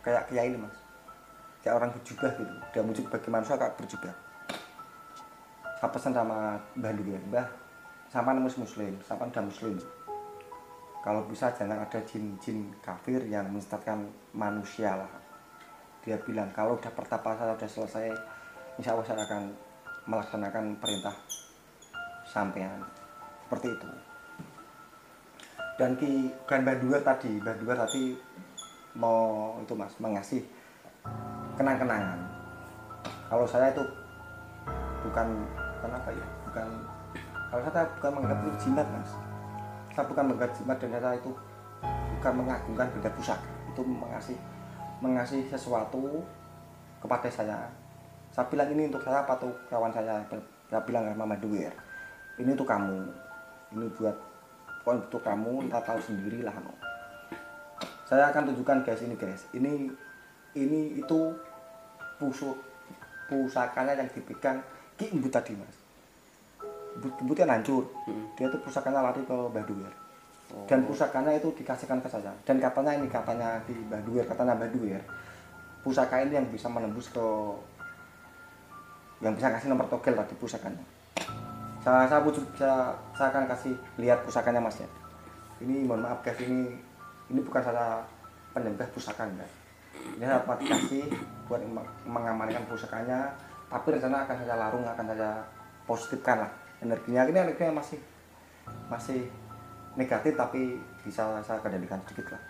kayak kayak ini mas. Kayak orang berjubah gitu. Dia wujud bagi manusia kayak berjubah. Saya pesan sama mbah dulu ya mbah sampai mus muslim sampai udah muslim. Kalau bisa jangan ada jin-jin kafir yang mensesatkan manusia lah. Dia bilang kalau udah pertapa saya udah selesai insya Allah saya akan melaksanakan perintah sampean. Seperti itu. Dan ki dan Mbak Dua tadi Mbak Dua tadi mau itu mas mengasih kenang-kenangan. Kalau saya itu bukan bukan apa ya bukan kalau saya bukan menganggap itu jimat mas. Saya bukan menganggap jimat dan saya itu bukan mengagungkan benda pusaka. Itu mengasih mengasih sesuatu kepada saya saya bilang ini untuk saya apa tuh? Kawan saya saya bilang sama Mama Duwer ini untuk kamu. Ini buat pokoknya untuk kamu entah tahu sendiri lah no. saya akan tunjukkan guys ini guys. Ini ini itu pusuk pusakanya yang dipegang Ki Embut tadi mas. Embut, kan hancur. Hmm. dia tuh pusakanya lari ke Mbah Duwer Oh. dan pusakanya itu dikasihkan ke saya. Dan katanya ini katanya di Mbah katanya Mbah pusaka ini yang bisa menembus ke yang bisa kasih nomor togel tadi pusakanya. Saya saya, wujud, saya, saya akan kasih lihat pusakanya mas ya. Ini mohon maaf guys ini ini bukan saya penyembah pusaka enggak ini saya dapat dikasih buat meng- mengamankan pusakanya tapi rencana akan saya larung akan saya positifkan lah energinya. Ini energinya masih masih negatif tapi bisa saya kendalikan sedikit lah.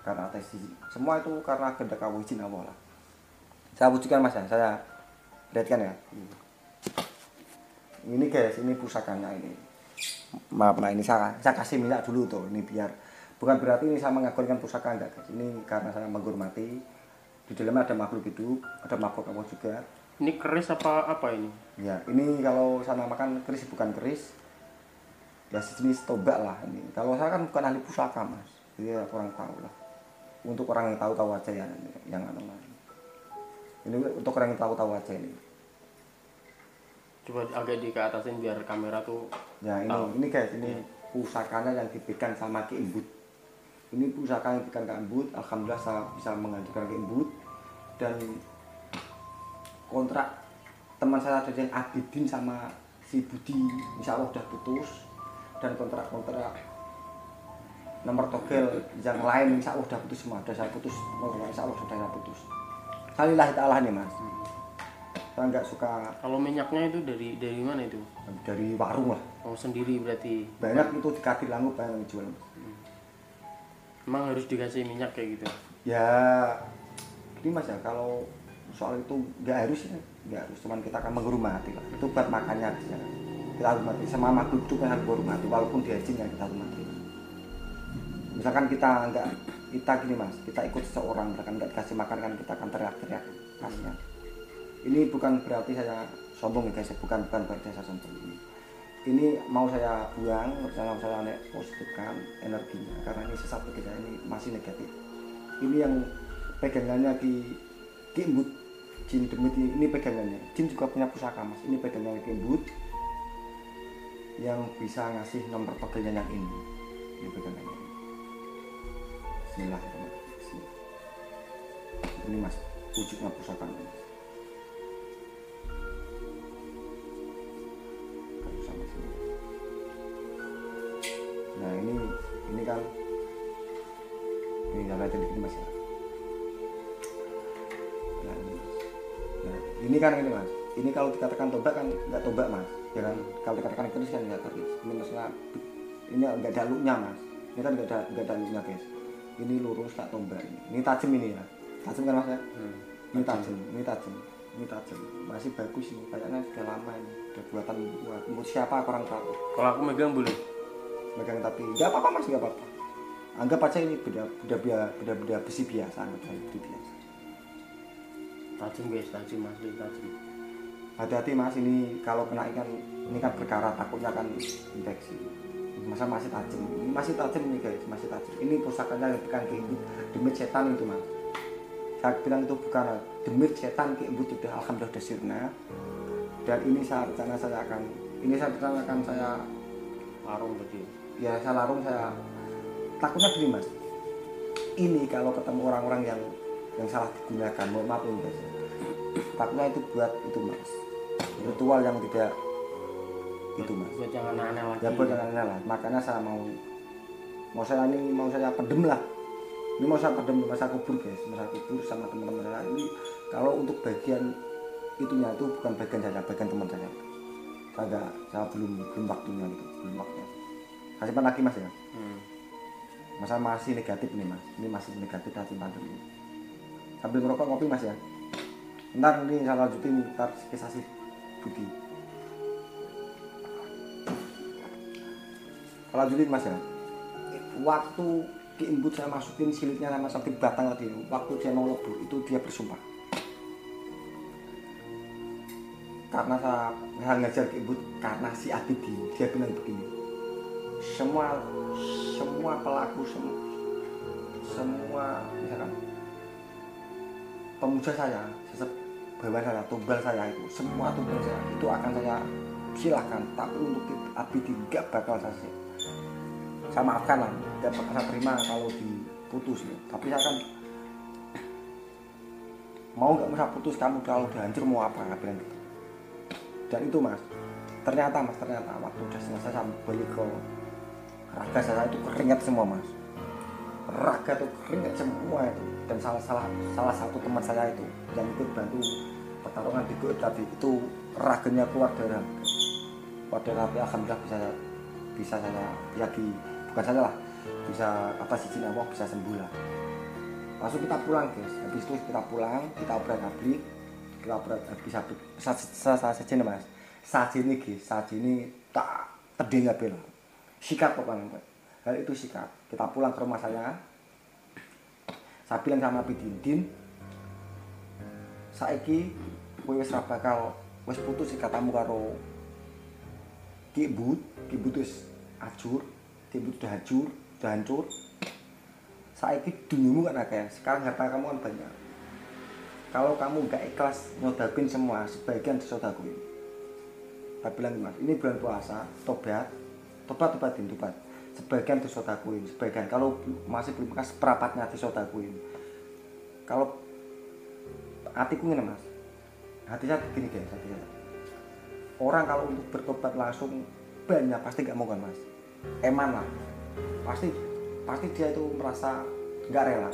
Karena atas semua itu karena kehendak Allah izin lah. Saya wujudkan mas ya. Saya lihatkan ya ini guys ini pusakanya ini maaf nah ini saya saya kasih minyak dulu tuh ini biar bukan berarti ini saya mengagungkan pusaka enggak guys ini karena saya menghormati di dalamnya ada makhluk hidup ada makhluk Allah juga Ini keris apa apa ini? Ya, ini kalau saya namakan keris bukan keris. Ya sejenis tombak lah ini. Kalau saya kan bukan ahli pusaka, Mas. Jadi ya kurang tahu lah. Untuk orang yang tahu-tahu aja ya yang anu lah. Ini untuk orang yang tahu-tahu aja ini. Coba agak di ke atasin biar kamera tuh Ya ini Tahu. ini guys, ini pusakanya yang dipegang sama Ki Imbut. Ini pusaka yang dipegang Ki Imbut. Alhamdulillah saya bisa mengajukan Ki Imbut dan kontrak teman saya ada yang Abidin sama si Budi insya Allah udah putus dan kontrak-kontrak nomor togel yang lain insya Allah udah putus semua udah saya putus insya Allah sudah saya putus Salilah ta'ala nih mas. Saya nggak suka kalau minyaknya itu dari dari mana itu? dari warung lah. Oh sendiri berarti. banyak itu di kaki banyak yang jual Emang harus dikasih minyak kayak gitu. ya ini mas ya kalau soal itu nggak harus ya nggak harus. Cuman kita akan menghormati lah. Itu buat makannya aja. Kita hormati. Sama makhluk itu kan harus hormati walaupun dia jin ya kita hormati. Misalkan kita nggak kita gini mas kita ikut seseorang misalkan nggak dikasih makan kan kita akan teriak-teriak kasihan ini bukan berarti saya sombong ya guys bukan bukan berarti saya sombong. Ini ini mau saya buang rencana mau saya positifkan energinya karena ini sesuatu kita ini masih negatif. Ini yang pegangannya di Kimbut Jin Demit ini, ini pegangannya. Jin juga punya pusaka mas. Ini pegangannya Kimbut yang bisa ngasih nomor togelnya yang ini. Ini pegangannya Bismillahirrahmanirrahim ini mas wujudnya pusaka Kalau sama sini. nah ini ini kan ini yang lihat ini mas ya Nah, ini. Nah, ini kan ini mas. Ini kalau dikatakan tombak kan nggak tombak mas. Ya kan kalau dikatakan keris kan nggak keris. Ini masalah ini nggak ada luknya mas. Ini kan nggak ada nggak ada luknya guys. Ini lurus tak tombak ini. Ini tajam ini ya. Tajam kan mas ya? Hmm. Ini tajam. Ini tajam. Ini tajam. Masih bagus ini. Kayaknya sudah lama ini. Sudah buatan buat buat siapa kurang tahu. Kalau aku megang boleh. Megang tapi nggak apa-apa mas nggak apa-apa. Anggap aja ini beda beda beda beda, beda besi biasa anggap aja besi biasa. Tajam guys, tajam asli tajam. hati-hati mas ini kalau kena ikan ini kan berkarat takutnya kan infeksi masa masih tajam. Ini masih tajam ini guys. Masih tajam. Ini pusakanya bukan ke ibu demit setan itu mas. Saya bilang itu bukan demit setan ke ibu sudah alhamdulillah sudah sirna dan ini saya rencana saya akan ini saya rencana akan saya Larung tadi. ya saya larung saya takutnya gini mas. Ini kalau ketemu orang-orang yang yang salah digunakan mohon maaf ini guys takutnya itu buat itu mas. Ritual yang tidak itu mas. Buat yang aneh-aneh lagi. ya buat yang aneh lah. Makanya saya mau mau saya ini mau saya pendem lah. Ini mau saya pendem mau saya kubur guys. Mau saya kubur sama teman-teman saya. Ini kalau untuk bagian itunya itu bukan bagian saya bagian teman saya. Saya saya belum belum waktunya gitu belum waktunya. Saya simpan lagi mas ya? Hmm. masa masih negatif nih mas. Ini masih negatif saya simpan dulu sambil ngerokok kopi mas ya? Ntar ini saya lanjutin ntar kisah si Budi lanjutin mas ya. Waktu diimbut saya masukin silitnya sama sampai batang tadi waktu dia mau lebur itu dia bersumpah. Karena saya, ngajar diimbut karena si Abidin dia bilang begini. Semua semua pelaku semua semua misalkan pemuja saya bawa saya tumbal saya itu semua tumbal saya itu akan saya silahkan. Tapi untuk Abidin gak bakal saya saya maafkan lah bakal saya terima kalau diputus ya. tapi saya kan mau nggak usah putus kamu kalau udah hancur mau apa nggak bilang gitu. Dan itu mas. Ternyata mas ternyata waktu udah selesai saya balik ke raga saya itu keringat semua mas. Raga tuh keringat semua itu. Dan salah salah salah satu teman saya itu yang ikut bantu pertarungan di Goet tadi itu raganya keluar darah keluar tapi alhamdulillah bisa bisa saya yaki bukan saya lah bisa apa sih Allah bisa sembuh lah. Langsung kita pulang guys. Habis itu kita pulang kita obrak abrik kita obrak habis saja nih mas. Saja ini guys saja ini tak terdengar bela sikat pokoknya hal itu sikat. Kita pulang ke rumah saya. Saya bilang sama Bidin Din saiki kowe wis ra bakal wis putus katamu karo Kibut, Kibut wis ajur, Kibut udah hancur, udah hancur. Saiki dunyamu kan akeh, sekarang harta kamu kan banyak. Kalau kamu nggak ikhlas nyodakin semua, sebagian disodakuin. Saya bilang mas, ini bulan puasa, tobat, tobat tobatin tobat. Sebagian disodakuin, sebagian. Kalau masih belum kasih perapatnya disodakuin. Kalau hatiku ini mas, hati saya gini guys hati saya orang kalau untuk bertobat langsung banyak pasti nggak mau kan mas eman lah. Pasti pasti dia itu merasa nggak rela.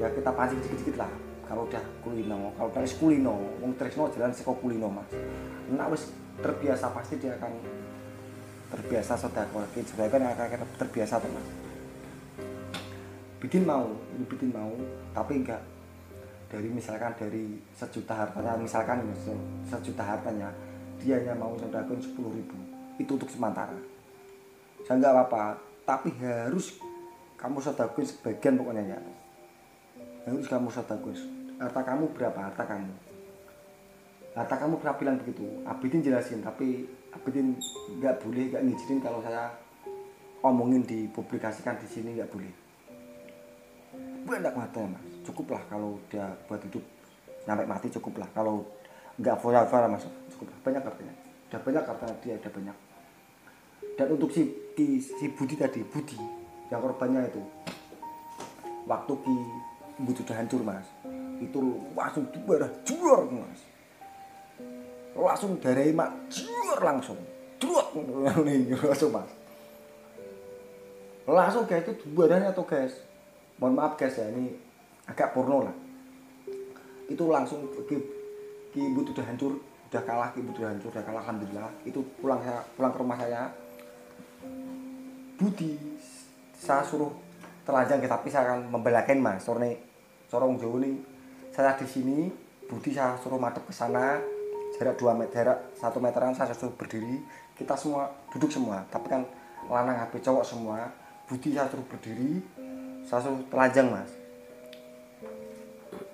Ya kita pancing sedikit-sedikit lah. Kalau udah kulino kalau udah kulino wong tresno jalan seko kulino mas. Nah wis terbiasa pasti dia akan terbiasa sodako sebagai kan akan terbiasa tuh mas. Bikin mau ini bikin mau tapi enggak dari misalkan dari sejuta hartanya misalkan sejuta hartanya dia hanya mau sodakoin sepuluh ribu itu untuk sementara saya nggak apa-apa tapi harus kamu sodakoin sebagian pokoknya ya. Harus kamu sodakoin harta kamu berapa? Harta kamu. Harta kamu pernah bilang begitu? Abidin jelasin tapi Abidin nggak boleh nggak ngizinin kalau saya omongin dipublikasikan di sini nggak boleh. Banyak hartanya mas. Cukuplah kalau dia buat hidup sampai mati cukuplah kalau nggak foya-foya mas. Cukuplah banyak artinya udah banyak artinya dia udah banyak. Dan untuk si ki, si Budi tadi Budi yang korbannya itu. Waktu ki Budi sudah hancur mas itu langsung darah juar mas. Langsung darah mak langsung. Druat *laughs* langsung mas. Langsung guys itu badannya tuh guys. Mohon maaf guys ya ini agak porno lah. Itu langsung ki, ki udah hancur udah kalah ki udah hancur udah kalah alhamdulillah. Itu pulang saya pulang ke rumah saya Budi saya suruh telanjang tapi saya akan membelakan mas. Sore sorong jauh nih saya di sini Budi saya suruh madep ke sana jarak 2 meter jarak satu meteran saya suruh berdiri. Kita semua duduk semua tapi kan lanang HP cowok semua. Budi saya suruh berdiri saya suruh telanjang mas.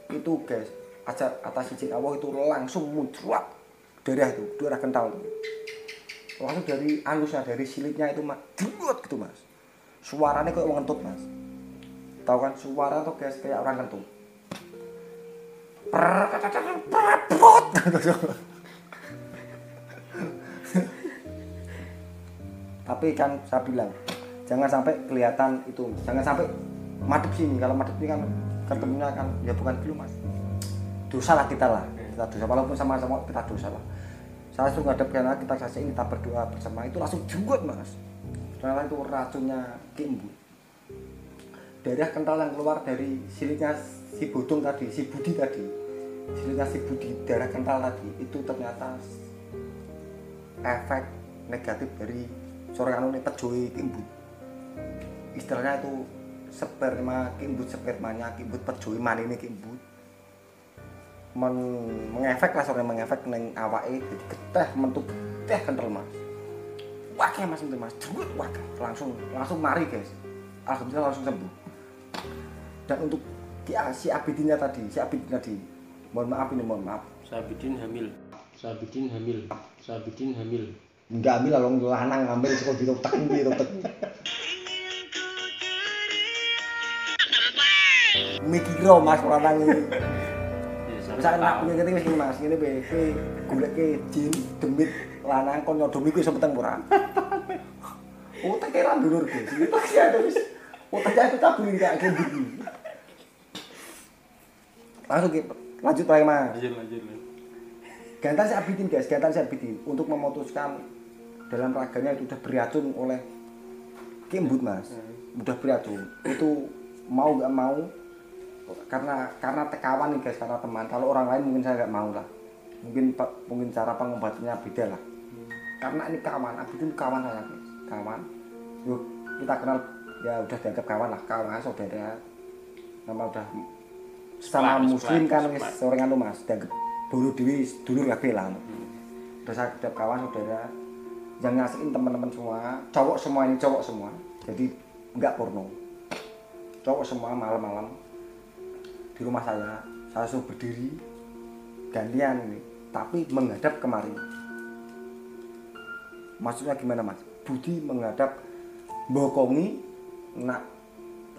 Itu guys aja atas izin Allah itu langsung muncrat darah itu darah kental langsung dari anusnya dari silitnya itu mas. Drut gitu mas. Suaranya kayak ngentut mas. Tahu kan suara tuh guys kayak orang kentut? Tapi kan saya bilang jangan sampai kelihatan itu jangan sampai madep sini. Kalau madep ini kan ketemunya kan ya bukan dulu mas. Dosa lah kita lah kita dosa. Walaupun sama-sama kita dosa lah saya langsung ngadep karena kita kasih ini kita berdoa bersama. Itu langsung jenggot mas. Ternyata itu racunnya kimbu darah kental yang keluar dari silitnya si bodong tadi si budi tadi silitnya si budi darah kental tadi itu ternyata efek negatif dari seorang anu pejoi kimbu istilahnya itu sperma kimbut spermanya kimbut pejui ini kimbut men mengefek lah soalnya mengefek neng awake jadi geteh mentuk teh kental mas. Wakil mas itu mas? Duit wakil langsung langsung mari guys. Alhamdulillah langsung sembuh. Dan untuk si, si Abidinnya tadi si Abidin tadi mohon maaf ini mohon maaf. Sabidin hamil. Sabidin hamil. Sabidin hamil. enggak ambil lah long lanang ngambil sekolah di tek di tek mikiro mas lanang ini Misalkan nak punya keting wis Mas, ngene piye? Kowe goleke jin demit lanang kon nyodomi kuwi sempet ora? *laughs* Otak kira dulur. Itu sih ada wis. Otaknya itu tabung kayak gitu. Langsung Ki, lanjut lagi Mas. Lanjut lanjut. Gantan si Abidin guys, gantan si Abidin untuk memutuskan dalam raganya itu sudah beracun oleh Kimbut Mas. Udah beracun. Itu mau nggak mau karena karena tekawan nih guys, karena teman. Kalau orang lain mungkin saya nggak mau lah. Mungkin mungkin cara pengobatinya beda lah. Karena ini kawan, Abidin kawan saya guys, kawan. Yuk, kita kenal ya udah dianggap kawan lah, kawan saudara. Nama udah sama muslim kan wis seorang anu Mas, dianggap dulu dewi dulur kabeh lah. Udah saya udah kawan saudara yang ngasihin teman-teman semua, cowok semua ini cowok semua. Jadi enggak porno. Cowok semua malam-malam di rumah saya, saya suruh berdiri gantian ini, tapi menghadap kemari. Maksudnya gimana Mas? Budi menghadap bokongi nak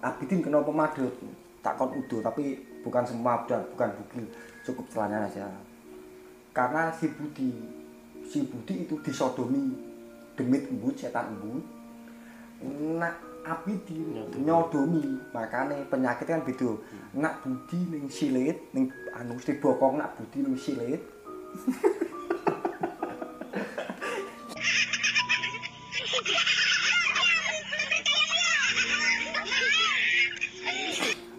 Abidin kenapa madut? Tak kon udo tapi bukan semua udah bukan bugil cukup celananya aja. Karena si Budi si Budi itu disodomi demit embut setan embut nak Abidin Nyodomi. nyodomi. Makanya penyakit kan beda. Nak Budi ning silit ning anu mesti bokong nak Budi ning silit.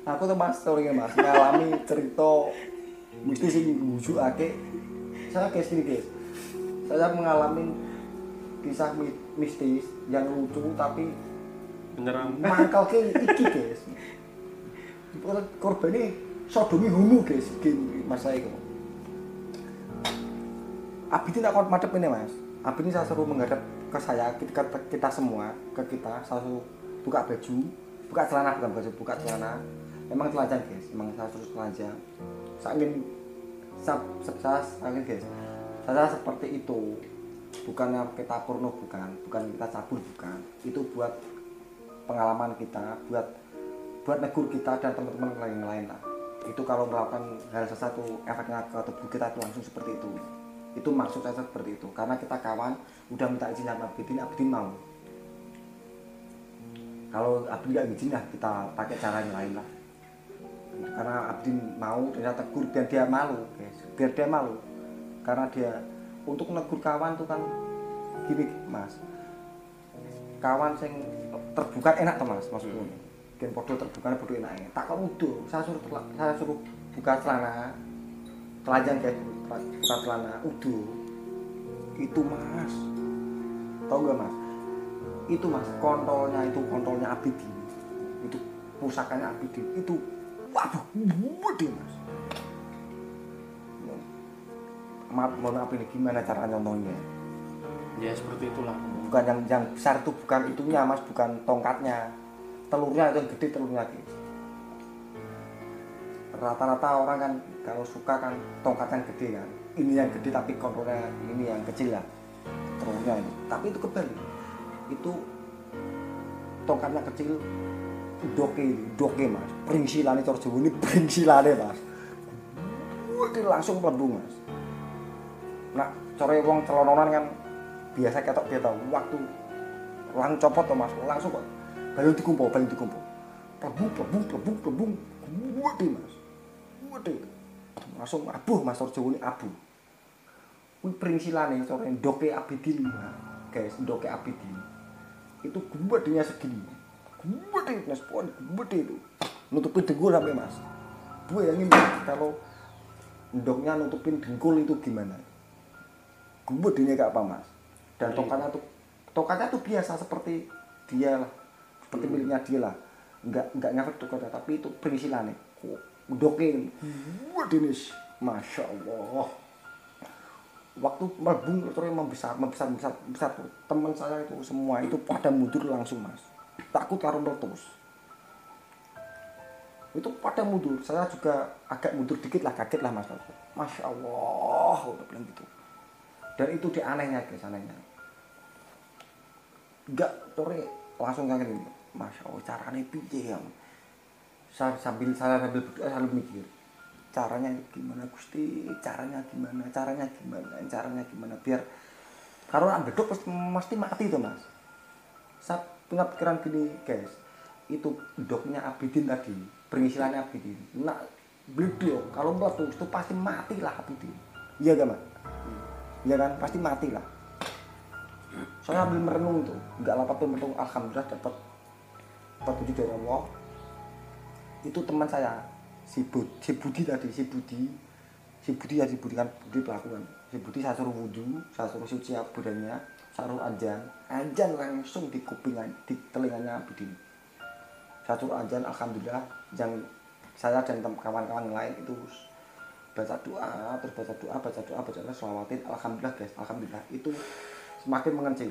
Aku tuh mas story mas. Ngalami cerita mesti sing ngujukake. Saya kayak gini guys. Saya mengalami kisah mi- mistis yang lucu tapi Menyerang. mangkal ke iki guys. Korban ini sodomi homo guys gini mas saya itu Abidin tak madep ini mas. Abidin saya suruh menghadap ke saya kita, kita semua ke kita saya suruh buka baju buka celana bukan baju buka celana. Memang telanjang guys. Memang saya suruh telanjang. Saya ingin saya, saya, saya ingin guys. Saya seperti itu. Bukannya kita porno bukan. Bukan kita cabul bukan. Itu buat pengalaman kita buat buat negur kita dan teman-teman lain lain lah itu kalau melakukan hal sesuatu efeknya ke tubuh kita itu langsung seperti itu. Itu maksud saya seperti itu. Karena kita kawan udah minta izin sama Abidin Abidin mau. Kalau Abidin nggak izin lah kita pakai cara yang lain lah. Karena Abidin mau ternyata tegur biar dia malu guys. Biar dia malu. Karena dia untuk negur kawan tuh kan gini mas. Kawan sing terbuka enak tuh mas maksudnya dan podo terbuka podo enak tak kok udah saya suruh tela- saya suruh buka celana. Telanjang kayak buka celana udah itu mas. Tau gak mas? Itu mas kontolnya itu kontolnya Abidin. Itu pusakanya Abidin. Itu waduh gede mas. Maaf mohon maaf ini gimana cara nyontohnya Ya seperti itulah. bukan yang yang besar itu bukan itunya mas bukan tongkatnya. Telurnya itu yang gede telurnya guys rata-rata orang kan kalau suka kan tongkatnya yang gede kan. Ini yang gede tapi kontrolnya ini yang kecil lah telurnya ini. Tapi itu kebalik itu tongkatnya kecil doke doke mas. Pringsilane cara Jawa ini pringsilane mas. Wih, langsung mlebu mas. Nah cara wong celononan kan biasa ketok tahu waktu lang copot tuh mas langsung kok balung dikumpul balung dikumpul. Plebung plebung plebung plebung. Gede mas. Gede. Langsung abuh mas Sorjo ini Wih pringsilane sore doke abidin Mas. guys doke abidin. Itu gedenya segini. Gede mas pohon gede itu. Nutupin dengkul sampai mas. Bayangin mas kalau ndoknya nutupin dengkul itu gimana? Gedenya kayak apa mas dan Jadi- tongkatnya tuh tongkatnya tuh biasa seperti dia lah. Seperti Hmm. miliknya dia lah. Nggak nggak ngefek tongkatnya tapi itu perinsilannya doke gede nih masya allah. Waktu melbung terus membesar membesar membesar besar teman saya itu semua itu pada mundur langsung mas. Takut karo meletus. Itu pada mundur. Saya juga agak mundur dikit lah kaget lah mas. Masya allah udah bilang gitu. Dan itu di anehnya guys anehnya enggak sore langsung kayak gini. Masya allah caranya piye ya saya sambil saya sambil berdoa sambil mikir. Caranya itu gimana gusti? Caranya gimana? Caranya gimana? Caranya gimana? Biar kalau nak bedok pasti mesti mati tuh mas. Saya punya pikiran gini guys. Itu doknya Abidin tadi pengisilannya Abidin. Nak beliau kalau meletus itu pasti mati lah Abidin. Iya gak mas? Iya kan? Pasti mati lah saya ambil merenung tuh nggak lama tuh merenung. Alhamdulillah dapat petunjuk dari Allah. Itu teman saya si Bud, si Budi tadi si Budi. Si Budi ya si Budi kan Budi pelaku kan. Si Budi saya suruh wudhu saya suruh suci badannya saya suruh anjan anjan langsung di kupingan di telinganya Budi. Saya suruh anjan alhamdulillah. Yang saya dan kawan-kawan lain itu baca doa terus baca doa baca doa baca doa selawatin alhamdulillah guys. Alhamdulillah. Itu semakin mengecil.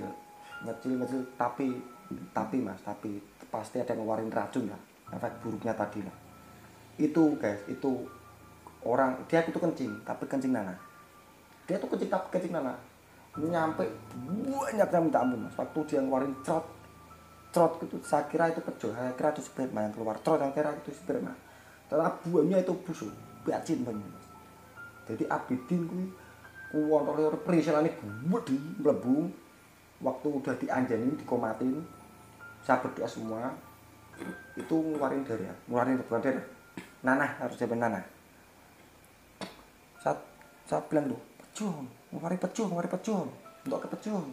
Ngecil ngecil. Tapi tapi mas tapi pasti ada yang ngeluarin racun lah. Efek buruknya tadi lah. Itu guys itu orang dia itu kencing tapi kencing nana dia tuh kencing tapi kencing nana nyampe banyak yang minta ampun mas. Waktu dia ngeluarin trot trot itu saya kira itu kejo saya kira itu sperma yang keluar. Trot yang kira itu sperma ternyata buahnya itu busuk. Bacin banget jadi abidin kuwi kuwontole perisilane gede mlebu. Waktu udah dianjani dikomatin saya berdoa semua. Itu ngeluarin darah ngeluarin bukan darah? Nanah harus jadi nanah. Saat saat bilang tuh pecung ngeluarin pecung ngeluarin pecung untuk ke pecung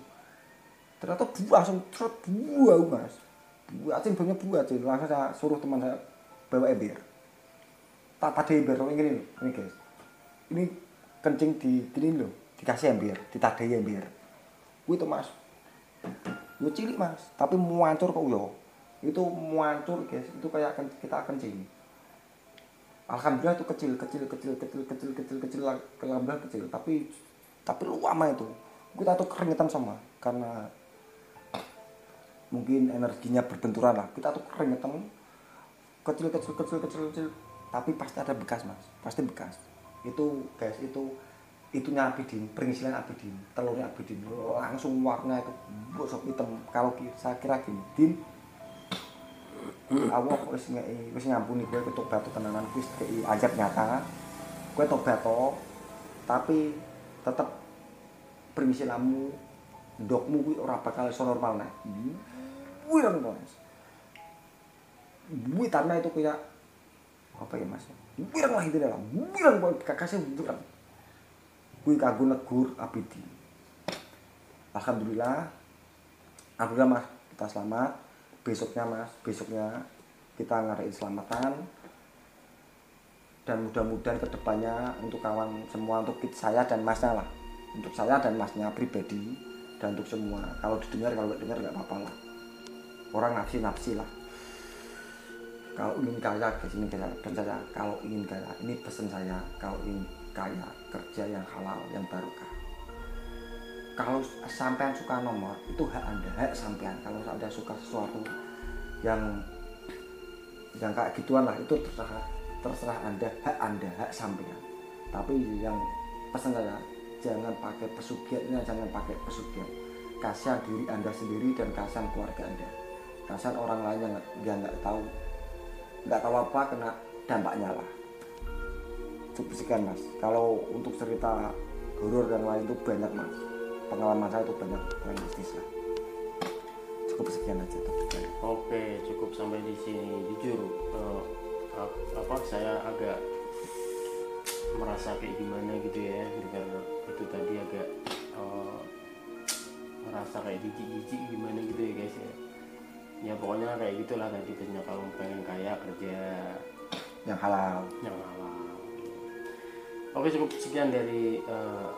ternyata buah langsung trot buah mas. Buah acing banyak buah acing langsung saya suruh teman saya bawa ember. Tak pada ember ini ini guys. Ini kencing di ini loh dikasih ember ditadai ember itu mas Yo cilik mas, tapi muancur kok yo. Itu muancur guys, itu kayak kita kencing. Alhamdulillah itu kecil, kecil, kecil, kecil, kecil, kecil, kecil, alhamdulillah kecil. Tapi tapi lama itu. Kita tuh keringetan sama karena mungkin energinya berbenturan lah. Kita tuh keringetan kecil, kecil, kecil, kecil, kecil. Tapi pasti ada bekas mas, pasti bekas. Itu guys itu itunya Abidin, pengisilan Abidin, telurnya Abidin, langsung warna itu bosok hitam. Kalau saya kira gini, din, Allah wis ngei wis ngampuni kowe ketok batu tenanan wis kei ajab nyata. Kowe tobat to, tapi tetep pengisilanmu dokmu kuwi ora bakal iso normal. Wireng to, Mas. Wih tanah itu kayak apa ya Mas? Wireng lah itu dalam. Wireng kok kakasnya wireng kuwi kanggo negur Abidi. Alhamdulillah. Alhamdulillah Mas, kita selamat. Besoknya Mas, besoknya kita ngadain selamatan. Dan mudah-mudahan ke depannya untuk kawan semua, untuk saya dan Masnya lah. Untuk saya dan Masnya pribadi dan untuk semua. Kalau didengar, kalau nggak dengar nggak apa-apa lah. Orang nafsi-nafsi lah. Kalau ingin kaya, ke sini. Dan saya, kalau ingin kaya, ini pesan saya. Kalau ingin kaya kerja yang halal yang barokah kalau sampean suka nomor itu hak anda hak sampean kalau anda suka sesuatu yang yang kayak gituan lah itu terserah terserah anda hak anda hak sampean tapi yang pesan saya jangan pakai pesugihan jangan pakai pesugihan kasihan diri anda sendiri dan kasihan keluarga anda kasihan orang lain yang nggak tahu nggak tahu apa kena dampaknya lah. Cukup sekian mas. Kalau untuk cerita horor yang lain itu banyak mas. Pengalaman saya itu banyak yang bisnis lah. Cukup sekian aja tuh oke cukup sampai di sini. Jujur uh, apa saya agak merasa kayak gimana gitu ya dengar itu tadi agak uh, merasa kayak jijik-jijik gimana gitu ya guys ya ya pokoknya kayak gitulah tadi tanya kalau pengen kaya kerja yang halal. yang halal. Oke cukup sekian dari uh,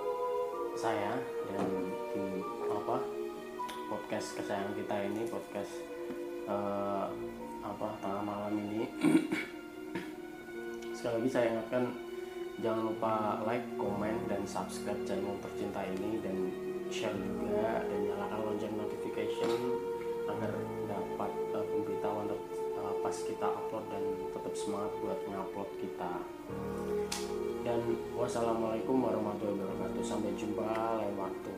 saya yang di apa podcast kesayangan kita ini podcast uh, apa tengah malam ini. *clears throat* Sekali lagi saya ingatkan jangan lupa like comment dan subscribe channel tercinta ini dan share juga dan nyalakan lonceng notification agar dapat uh, pemberitahuan uh, pas kita upload dan tetap semangat buat ngupload kita. Dan wassalamualaikum warahmatullahi wabarakatuh. Sampai jumpa lain waktu.